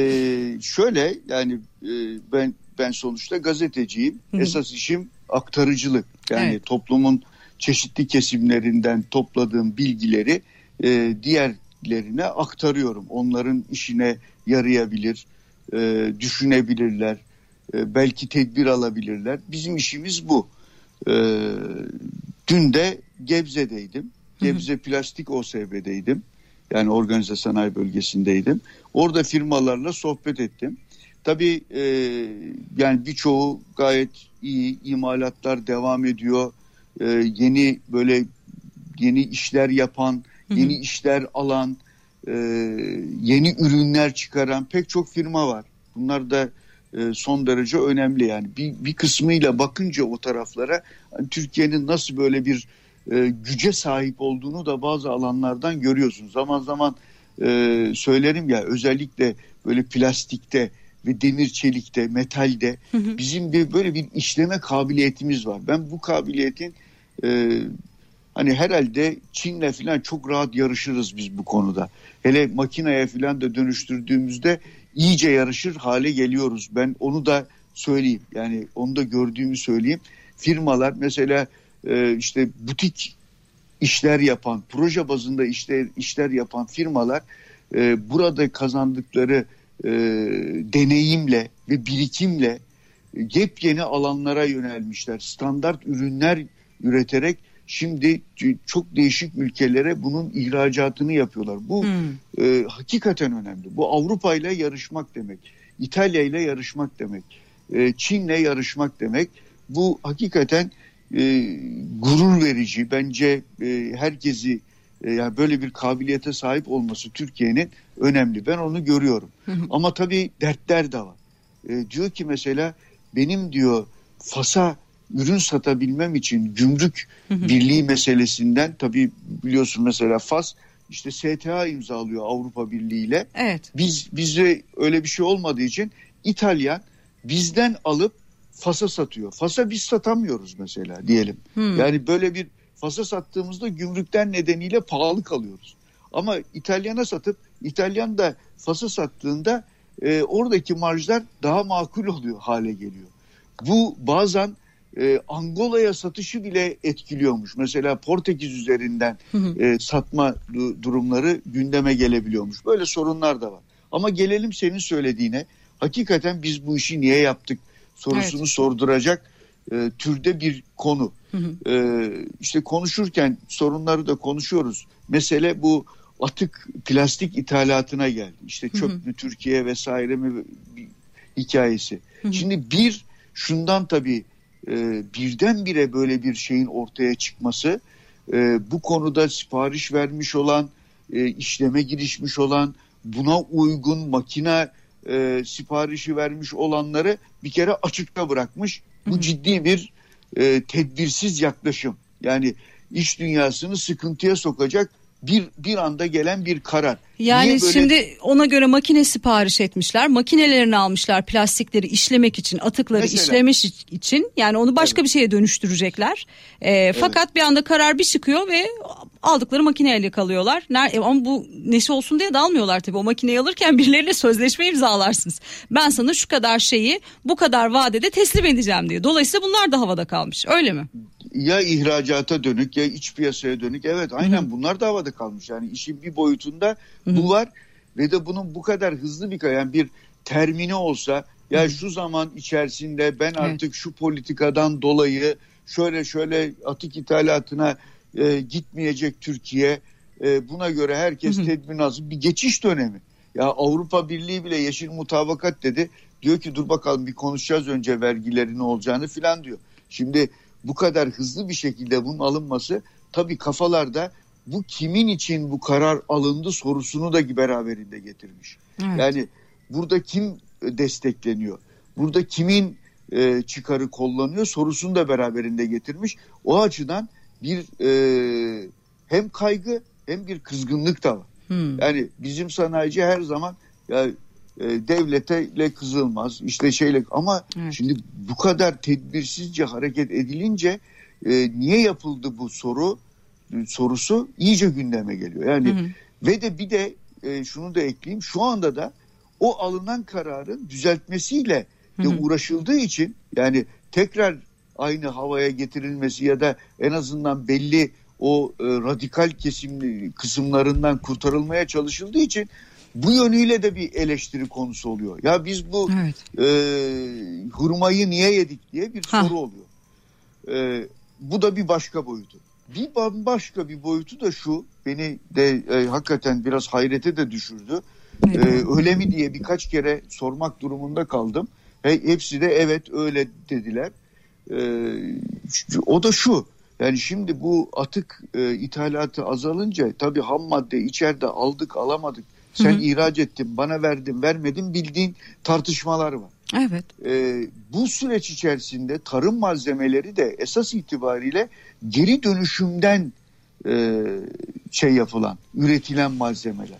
şöyle yani e, ben ben sonuçta gazeteciyim. Esas işim aktarıcılık. Yani evet. toplumun çeşitli kesimlerinden topladığım bilgileri e, diğerlerine aktarıyorum. Onların işine yarayabilir, e, düşünebilirler, e, belki tedbir alabilirler. Bizim işimiz bu. E, dün de Gebze'deydim. Gebze Plastik OSB'deydim. Yani organize sanayi bölgesindeydim. Orada firmalarla sohbet ettim. Tabii e, yani birçoğu gayet iyi imalatlar devam ediyor. E, yeni böyle yeni işler yapan, yeni işler alan, e, yeni ürünler çıkaran pek çok firma var. Bunlar da e, son derece önemli yani. Bir, bir kısmıyla bakınca o taraflara hani Türkiye'nin nasıl böyle bir e, güce sahip olduğunu da bazı alanlardan görüyorsun. Zaman zaman e, söylerim ya özellikle böyle plastikte ve demir çelikte, metalde hı hı. bizim bir böyle bir işleme kabiliyetimiz var. Ben bu kabiliyetin e, hani herhalde Çin'le falan çok rahat yarışırız biz bu konuda. Hele makineye falan da dönüştürdüğümüzde iyice yarışır hale geliyoruz. Ben onu da söyleyeyim. Yani onu da gördüğümü söyleyeyim. Firmalar mesela e, işte butik işler yapan, proje bazında işler, işler yapan firmalar e, burada kazandıkları e, deneyimle ve birikimle yepyeni alanlara yönelmişler. Standart ürünler üreterek şimdi çok değişik ülkelere bunun ihracatını yapıyorlar. Bu hmm. e, hakikaten önemli. Bu Avrupa ile yarışmak demek. İtalya ile yarışmak demek. E, Çin'le yarışmak demek. Bu hakikaten e, gurur verici. Bence e, herkesi e, yani böyle bir kabiliyete sahip olması Türkiye'nin önemli. Ben onu görüyorum. Ama tabii dertler de var. E, diyor ki mesela benim diyor Fas'a ürün satabilmem için gümrük birliği meselesinden tabii biliyorsun mesela Fas işte STA imzalıyor Avrupa Birliği ile. Evet. Biz bizde öyle bir şey olmadığı için İtalyan bizden alıp Fas'a satıyor. Fas'a biz satamıyoruz mesela diyelim. Hmm. Yani böyle bir Fas'a sattığımızda gümrükten nedeniyle pahalı kalıyoruz. Ama İtalyan'a satıp İtalyan da Fas'a sattığında e, oradaki marjlar daha makul oluyor hale geliyor. Bu bazen e, Angola'ya satışı bile etkiliyormuş. Mesela Portekiz üzerinden e, satma du- durumları gündeme gelebiliyormuş. Böyle sorunlar da var. Ama gelelim senin söylediğine. Hakikaten biz bu işi niye yaptık sorusunu evet. sorduracak e, türde bir konu. Hı hı. E, işte konuşurken sorunları da konuşuyoruz. Mesele bu atık plastik ithalatına geldi. İşte çöplü Türkiye vesaire mi bir hikayesi. Hı hı. Şimdi bir şundan tabii e, birdenbire böyle bir şeyin ortaya çıkması e, bu konuda sipariş vermiş olan e, işleme girişmiş olan buna uygun makine e, siparişi vermiş olanları bir kere açıkta bırakmış. Bu Hı-hı. ciddi bir e, tedbirsiz yaklaşım. Yani iş dünyasını sıkıntıya sokacak bir bir anda gelen bir karar. Yani böyle... şimdi ona göre makine sipariş etmişler. Makinelerini almışlar plastikleri işlemek için, atıkları Mesela, işlemiş için. Yani onu başka evet. bir şeye dönüştürecekler. E, evet. Fakat bir anda karar bir çıkıyor ve aldıkları makineyle kalıyorlar. Ner ama bu nesi olsun diye de almıyorlar tabii. O makineyi alırken birileriyle sözleşme imzalarsınız. Ben sana şu kadar şeyi bu kadar vadede teslim edeceğim diye. Dolayısıyla bunlar da havada kalmış. Öyle mi? Ya ihracata dönük ya iç piyasaya dönük. Evet aynen Hı-hı. bunlar da havada kalmış. Yani işin bir boyutunda Hı-hı. bu var ve de bunun bu kadar hızlı bir yani bir termini olsa ya şu zaman içerisinde ben artık evet. şu politikadan dolayı şöyle şöyle atık ithalatına e, gitmeyecek Türkiye. E, buna göre herkes tedbir. Bir geçiş dönemi. Ya Avrupa Birliği bile yeşil mutabakat dedi. Diyor ki dur bakalım bir konuşacağız önce vergilerin ne olacağını filan diyor. Şimdi bu kadar hızlı bir şekilde bunun alınması tabii kafalarda bu kimin için bu karar alındı sorusunu da beraberinde getirmiş. Evet. Yani burada kim destekleniyor? Burada kimin e, çıkarı kullanıyor sorusunu da beraberinde getirmiş. O açıdan bir e, hem kaygı hem bir kızgınlık da var. Hmm. Yani bizim sanayici her zaman ya e, devletle kızılmaz işte şeyle ama evet. şimdi bu kadar tedbirsizce hareket edilince e, niye yapıldı bu soru sorusu iyice gündeme geliyor. Yani hı ve de bir de e, şunu da ekleyeyim şu anda da o alınan kararın düzeltmesiyle de hı uğraşıldığı için yani tekrar aynı havaya getirilmesi ya da en azından belli o e, radikal kesim kısımlarından kurtarılmaya çalışıldığı için bu yönüyle de bir eleştiri konusu oluyor. Ya biz bu evet. e, hurmayı niye yedik diye bir ha. soru oluyor. E, bu da bir başka boyutu. Bir başka bir boyutu da şu beni de e, hakikaten biraz hayrete de düşürdü. E, öyle mi diye birkaç kere sormak durumunda kaldım. He, hepsi de evet öyle dediler. E, o da şu yani şimdi bu atık e, ithalatı azalınca tabii ham madde içeride aldık alamadık sen Hı-hı. ihraç ettin, bana verdin, vermedin bildiğin tartışmalar var. Evet. Ee, bu süreç içerisinde tarım malzemeleri de esas itibariyle geri dönüşümden e, şey yapılan, üretilen malzemeler.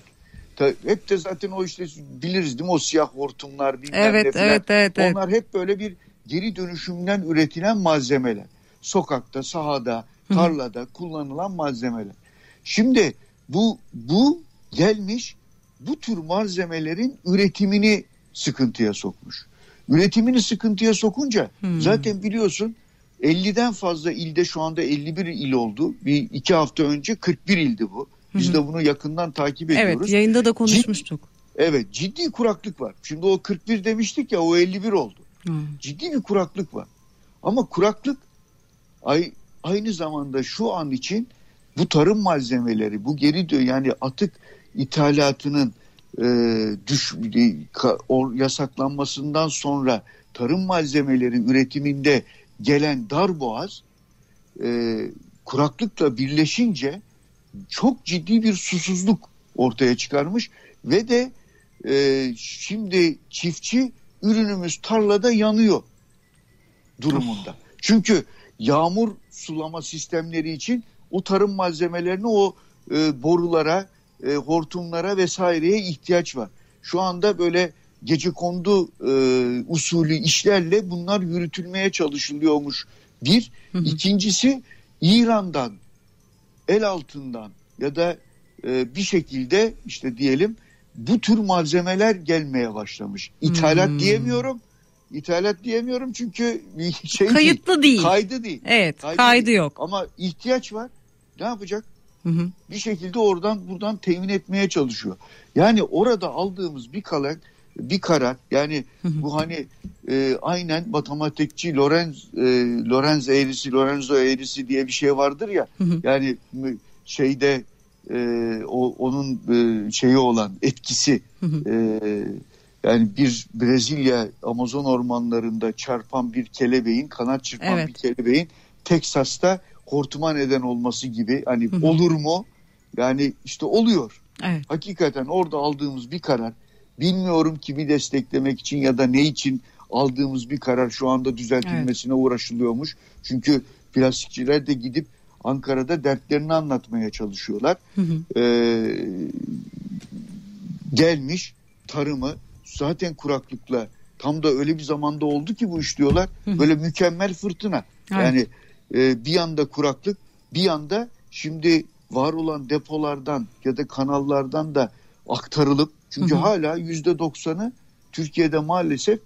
hep de zaten o işte biliriz değil mi o siyah hortumlar bilmem evet, ne falan. Evet, evet, evet. Onlar hep böyle bir geri dönüşümden üretilen malzemeler. Sokakta, sahada, tarlada kullanılan malzemeler. Şimdi bu bu gelmiş bu tür malzemelerin üretimini sıkıntıya sokmuş. Üretimini sıkıntıya sokunca hmm. zaten biliyorsun 50'den fazla ilde şu anda 51 il oldu. Bir iki hafta önce 41 ildi bu. Biz Hı-hı. de bunu yakından takip ediyoruz. Evet yayında da konuşmuştuk. Cid, evet ciddi kuraklık var. Şimdi o 41 demiştik ya o 51 oldu. Hı. Ciddi bir kuraklık var. Ama kuraklık ay, aynı zamanda şu an için bu tarım malzemeleri bu geri dön yani atık ithalatının e, düş, yasaklanmasından sonra tarım malzemeleri üretiminde gelen darboğaz e, kuraklıkla birleşince çok ciddi bir susuzluk ortaya çıkarmış ve de e, şimdi çiftçi ürünümüz tarlada yanıyor durumunda. Çünkü yağmur sulama sistemleri için o tarım malzemelerini o e, borulara, e, hortumlara vesaireye ihtiyaç var. Şu anda böyle gece kondu e, usulü işlerle bunlar yürütülmeye çalışılıyormuş. Bir, hı hı. ikincisi İran'dan, el altından ya da e, bir şekilde işte diyelim bu tür malzemeler gelmeye başlamış. İthalat hmm. diyemiyorum. İthalat diyemiyorum çünkü şey kayıtlı değil. Kaydı değil. Evet, kaydı, kaydı değil. yok. Ama ihtiyaç var. Ne yapacak? Hı hı. Bir şekilde oradan buradan temin etmeye çalışıyor. Yani orada aldığımız bir kalan bir karar yani hı hı. bu hani e, aynen matematikçi Lorenz e, Lorenz eğrisi Lorenzo eğrisi diye bir şey vardır ya hı hı. yani şeyde e, o onun e, şeyi olan etkisi. E, yani bir Brezilya Amazon ormanlarında çarpan bir kelebeğin kanat çırpan evet. bir kelebeğin Teksas'ta hortuma neden olması gibi hani olur mu? Yani işte oluyor. Evet. Hakikaten orada aldığımız bir karar bilmiyorum kimi desteklemek için ya da ne için aldığımız bir karar şu anda düzeltilmesine evet. uğraşılıyormuş. Çünkü plastikçiler de gidip Ankara'da dertlerini anlatmaya çalışıyorlar. Hı hı. Ee, gelmiş tarımı zaten kuraklıkla tam da öyle bir zamanda oldu ki bu iş diyorlar. Hı hı. Böyle mükemmel fırtına. Evet. Yani e, bir yanda kuraklık bir yanda şimdi var olan depolardan ya da kanallardan da aktarılıp çünkü hı hı. hala yüzde doksanı Türkiye'de maalesef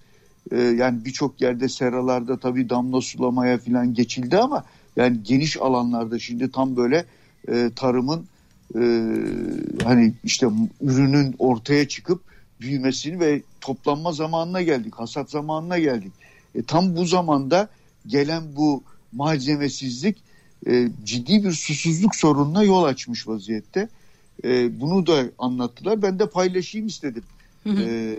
e, yani birçok yerde seralarda tabii damla sulamaya falan geçildi ama yani geniş alanlarda şimdi tam böyle e, tarımın e, hani işte ürünün ortaya çıkıp büyümesini ve toplanma zamanına geldik. Hasat zamanına geldik. E, tam bu zamanda gelen bu malzemesizlik e, ciddi bir susuzluk sorununa yol açmış vaziyette. E, bunu da anlattılar. Ben de paylaşayım istedim. Hı hı. E,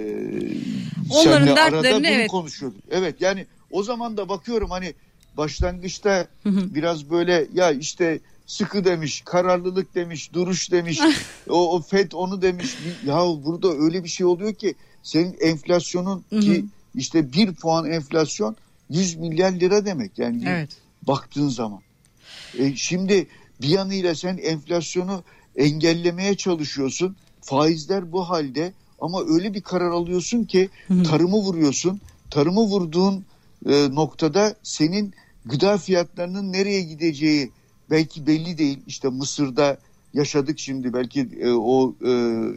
Onların dertlerini evet. konuşuyorduk. Evet yani o zaman da bakıyorum hani başlangıçta biraz böyle ya işte sıkı demiş, kararlılık demiş, duruş demiş, o, o FED onu demiş. Ya burada öyle bir şey oluyor ki senin enflasyonun ki işte bir puan enflasyon 100 milyar lira demek. Yani evet. baktığın zaman. E, şimdi bir yanıyla sen enflasyonu engellemeye çalışıyorsun. Faizler bu halde ama öyle bir karar alıyorsun ki tarımı vuruyorsun. Tarımı vurduğun e, noktada senin gıda fiyatlarının nereye gideceği belki belli değil. İşte Mısır'da yaşadık şimdi belki e, o e,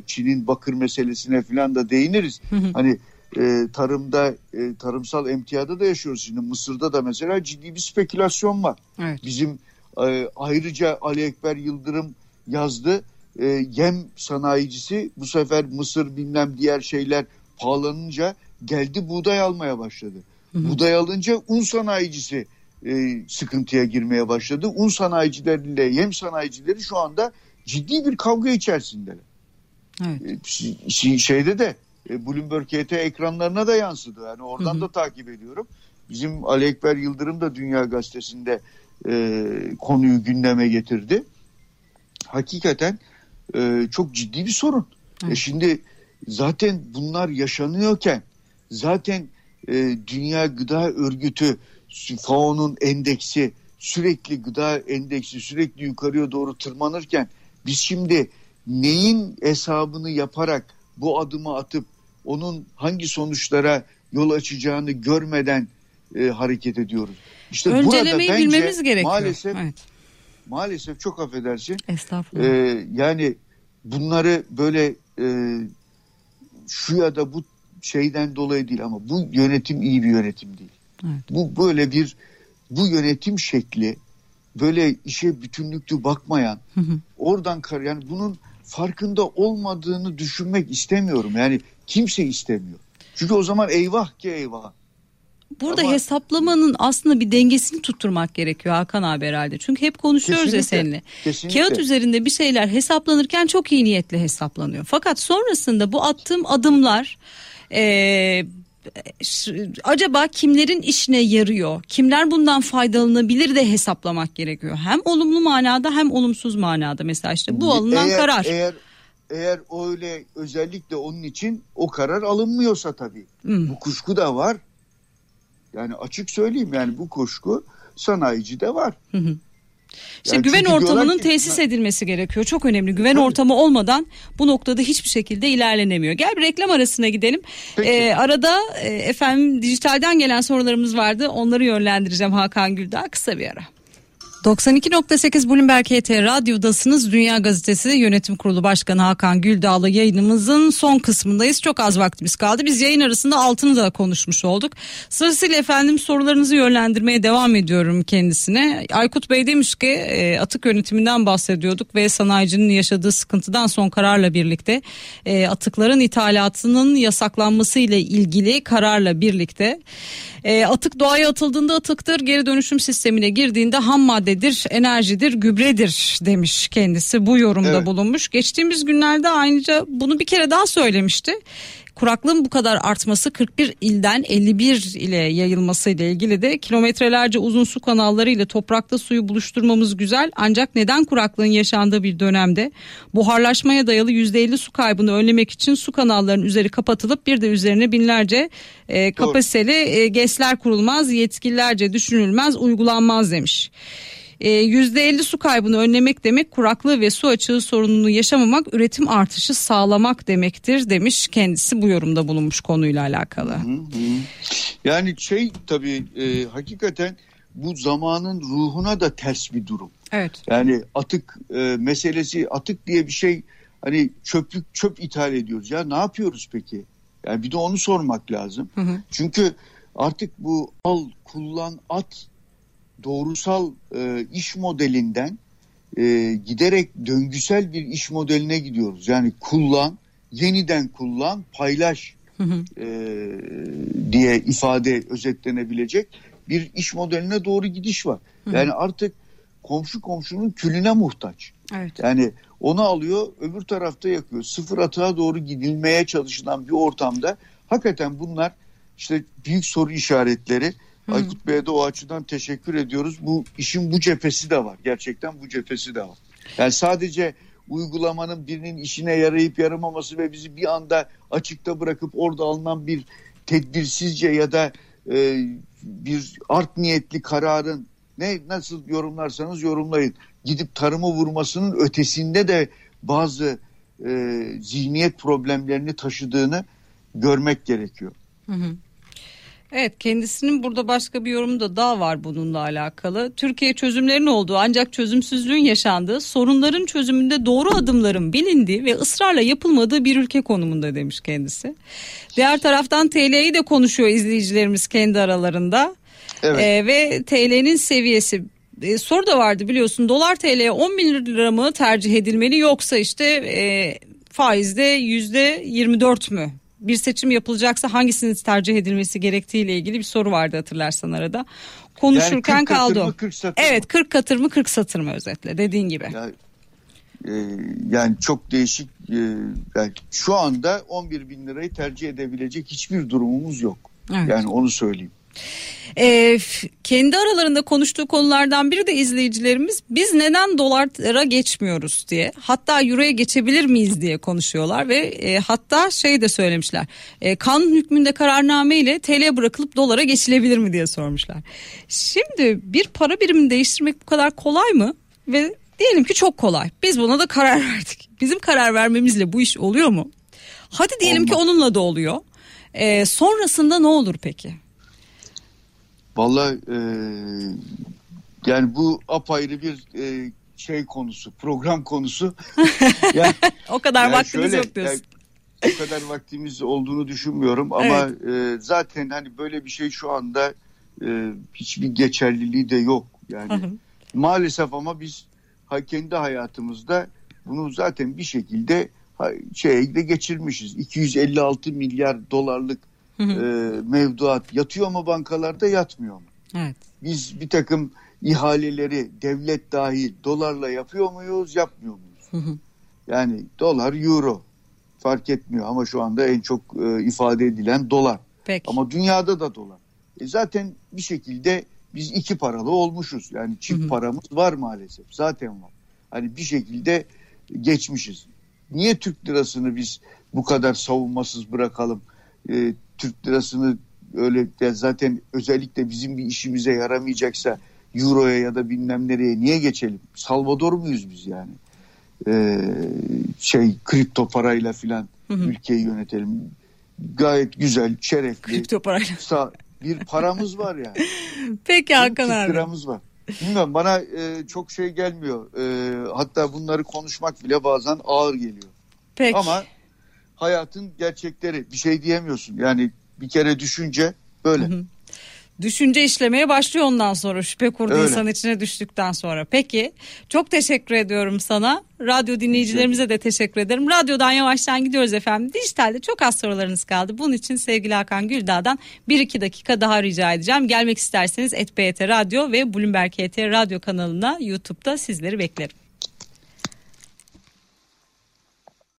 Çin'in bakır meselesine falan da değiniriz. Hani e, tarımda e, tarımsal emtiyada da yaşıyoruz şimdi Mısır'da da mesela ciddi bir spekülasyon var. Evet. Bizim e, ayrıca Ali Ekber Yıldırım yazdı. E, yem sanayicisi bu sefer mısır bilmem diğer şeyler pahalanınca geldi buğday almaya başladı. Hı hı. Buğday alınca un sanayicisi e, sıkıntıya girmeye başladı. Un sanayicileriyle yem sanayicileri şu anda ciddi bir kavga içerisindeler. Evet. E, şeyde de e, Bloomberg KT ekranlarına da yansıdı. Yani oradan hı hı. da takip ediyorum. Bizim Ali Ekber Yıldırım da Dünya Gazetesi'nde e, konuyu gündeme getirdi. Hakikaten e, çok ciddi bir sorun. E şimdi zaten bunlar yaşanıyorken zaten e, Dünya Gıda Örgütü FAO'nun endeksi sürekli gıda endeksi sürekli yukarıya doğru tırmanırken biz şimdi neyin hesabını yaparak bu adımı atıp onun hangi sonuçlara yol açacağını görmeden e, hareket ediyoruz. İşte Öncelemeyi burada bence bilmemiz gerekiyor. Maalesef evet. maalesef çok affedersin. Estağfurullah. E, yani bunları böyle e, şu ya da bu şeyden dolayı değil ama bu yönetim iyi bir yönetim değil. Evet. Bu böyle bir bu yönetim şekli böyle işe bütünlüklü bakmayan oradan kar yani bunun farkında olmadığını düşünmek istemiyorum. Yani kimse istemiyor. Çünkü o zaman eyvah ki eyvah. Burada Ama, hesaplamanın aslında bir dengesini tutturmak gerekiyor Hakan abi herhalde. Çünkü hep konuşuyoruz ya seninle. Kesinlikle. Kağıt üzerinde bir şeyler hesaplanırken çok iyi niyetle hesaplanıyor. Fakat sonrasında bu attığım adımlar e, acaba kimlerin işine yarıyor? Kimler bundan faydalanabilir de hesaplamak gerekiyor. Hem olumlu manada hem olumsuz manada mesela işte bu alınan eğer, karar. Eğer eğer öyle özellikle onun için o karar alınmıyorsa tabii. Hmm. Bu kuşku da var. Yani açık söyleyeyim yani bu kuşku sanayici de var. Hı hı. İşte yani güven ortamının ki, tesis edilmesi gerekiyor. Çok önemli. Güven tabii. ortamı olmadan bu noktada hiçbir şekilde ilerlenemiyor. Gel bir reklam arasına gidelim. Ee, arada e, efendim dijitalden gelen sorularımız vardı. Onları yönlendireceğim Hakan Güldağ. Kısa bir ara. 92.8 Bloomberg HT Radyo'dasınız. Dünya Gazetesi Yönetim Kurulu Başkanı Hakan Güldağ'la yayınımızın son kısmındayız. Çok az vaktimiz kaldı. Biz yayın arasında altını da konuşmuş olduk. Sırasıyla efendim sorularınızı yönlendirmeye devam ediyorum kendisine. Aykut Bey demiş ki e, atık yönetiminden bahsediyorduk ve sanayicinin yaşadığı sıkıntıdan son kararla birlikte e, atıkların ithalatının yasaklanması ile ilgili kararla birlikte e, atık doğaya atıldığında atıktır, geri dönüşüm sistemine girdiğinde ham maddedir, enerjidir, gübredir demiş kendisi. Bu yorumda evet. bulunmuş. Geçtiğimiz günlerde ayrıca bunu bir kere daha söylemişti kuraklığın bu kadar artması 41 ilden 51 ile yayılması ile ilgili de kilometrelerce uzun su kanalları ile toprakta suyu buluşturmamız güzel ancak neden kuraklığın yaşandığı bir dönemde buharlaşmaya dayalı %50 su kaybını önlemek için su kanallarının üzeri kapatılıp bir de üzerine binlerce e, kapasiteli e, GES'ler kurulmaz yetkililerce düşünülmez uygulanmaz demiş. %50 ee, su kaybını önlemek demek kuraklığı ve su açığı sorununu yaşamamak üretim artışı sağlamak demektir demiş kendisi bu yorumda bulunmuş konuyla alakalı. Yani şey tabii e, hakikaten bu zamanın ruhuna da ters bir durum. Evet. Yani atık e, meselesi atık diye bir şey hani çöplük çöp ithal ediyoruz ya ne yapıyoruz peki? Yani bir de onu sormak lazım. Hı hı. Çünkü artık bu al kullan at doğrusal e, iş modelinden e, giderek döngüsel bir iş modeline gidiyoruz. Yani kullan, yeniden kullan, paylaş E, diye ifade özetlenebilecek bir iş modeline doğru gidiş var. Yani artık komşu komşunun külüne muhtaç. Evet. Yani onu alıyor öbür tarafta yakıyor. Sıfır atığa doğru gidilmeye çalışılan bir ortamda hakikaten bunlar işte büyük soru işaretleri. Hı. Aykut Bey'e de o açıdan teşekkür ediyoruz. Bu işin bu cephesi de var. Gerçekten bu cephesi de var. Yani sadece uygulamanın birinin işine yarayıp yaramaması ve bizi bir anda açıkta bırakıp orada alınan bir tedbirsizce ya da e, bir art niyetli kararın ne nasıl yorumlarsanız yorumlayın gidip tarımı vurmasının ötesinde de bazı e, zihniyet problemlerini taşıdığını görmek gerekiyor. Hı hı. Evet kendisinin burada başka bir yorumu da daha var bununla alakalı. Türkiye çözümlerin olduğu ancak çözümsüzlüğün yaşandığı, sorunların çözümünde doğru adımların bilindiği ve ısrarla yapılmadığı bir ülke konumunda demiş kendisi. Diğer taraftan TL'yi de konuşuyor izleyicilerimiz kendi aralarında. Evet. Ee, ve TL'nin seviyesi e, soru da vardı biliyorsun dolar TL 10 bin lira mı tercih edilmeli yoksa işte e, faizde yüzde 24 mü bir seçim yapılacaksa hangisinin tercih edilmesi gerektiğiyle ilgili bir soru vardı hatırlarsan arada. Konuşurken yani 40 kaldı. Mı, 40 satır evet 40 katır mı 40 satır mı özetle dediğin gibi. Yani, e, yani çok değişik e, yani şu anda 11 bin lirayı tercih edebilecek hiçbir durumumuz yok. Evet. Yani onu söyleyeyim. E, kendi aralarında konuştuğu konulardan biri de izleyicilerimiz biz neden dolara geçmiyoruz diye hatta euroya geçebilir miyiz diye konuşuyorlar ve e, hatta şey de söylemişler e, kanun hükmünde kararname ile TL bırakılıp dolara geçilebilir mi diye sormuşlar. Şimdi bir para birimini değiştirmek bu kadar kolay mı ve diyelim ki çok kolay biz buna da karar verdik bizim karar vermemizle bu iş oluyor mu? Hadi diyelim Olmaz. ki onunla da oluyor. E, sonrasında ne olur peki? Valla e, yani bu apayrı bir e, şey konusu, program konusu. yani, o kadar yani vaktimiz şöyle, yok diyorsun. Yani, o kadar vaktimiz olduğunu düşünmüyorum ama evet. e, zaten hani böyle bir şey şu anda e, hiçbir geçerliliği de yok. Yani maalesef ama biz kendi hayatımızda bunu zaten bir şekilde şeye de geçirmişiz. 256 milyar dolarlık e, mevduat yatıyor mu bankalarda yatmıyor mu? Evet. Biz bir takım ihaleleri devlet dahil dolarla yapıyor muyuz yapmıyor muyuz? Yani dolar euro fark etmiyor ama şu anda en çok e, ifade edilen dolar. Peki. Ama dünyada da dolar. E zaten bir şekilde biz iki paralı olmuşuz. Yani çift hı hı. paramız var maalesef. Zaten var. Hani bir şekilde geçmişiz. Niye Türk lirasını biz bu kadar savunmasız bırakalım? E, Türk lirasını öyle de zaten özellikle bizim bir işimize yaramayacaksa Euro'ya ya da bilmem nereye niye geçelim? Salvador muyuz biz yani? Ee, şey kripto parayla filan ülkeyi yönetelim. Gayet güzel, şerefli. Kripto parayla. bir paramız var yani. Peki Hakan abi. liramız var. Bilmiyorum bana e, çok şey gelmiyor. E, hatta bunları konuşmak bile bazen ağır geliyor. Peki. Ama hayatın gerçekleri bir şey diyemiyorsun. Yani bir kere düşünce böyle. Hı hı. Düşünce işlemeye başlıyor ondan sonra şüphe kurdu Öyle. insan içine düştükten sonra. Peki çok teşekkür ediyorum sana. Radyo dinleyicilerimize de teşekkür ederim. Radyodan yavaştan gidiyoruz efendim. Dijitalde çok az sorularınız kaldı. Bunun için sevgili Hakan Güldağ'dan 1-2 dakika daha rica edeceğim. Gelmek isterseniz ETBT Radyo ve Bloomberg HT Radyo kanalına YouTube'da sizleri beklerim.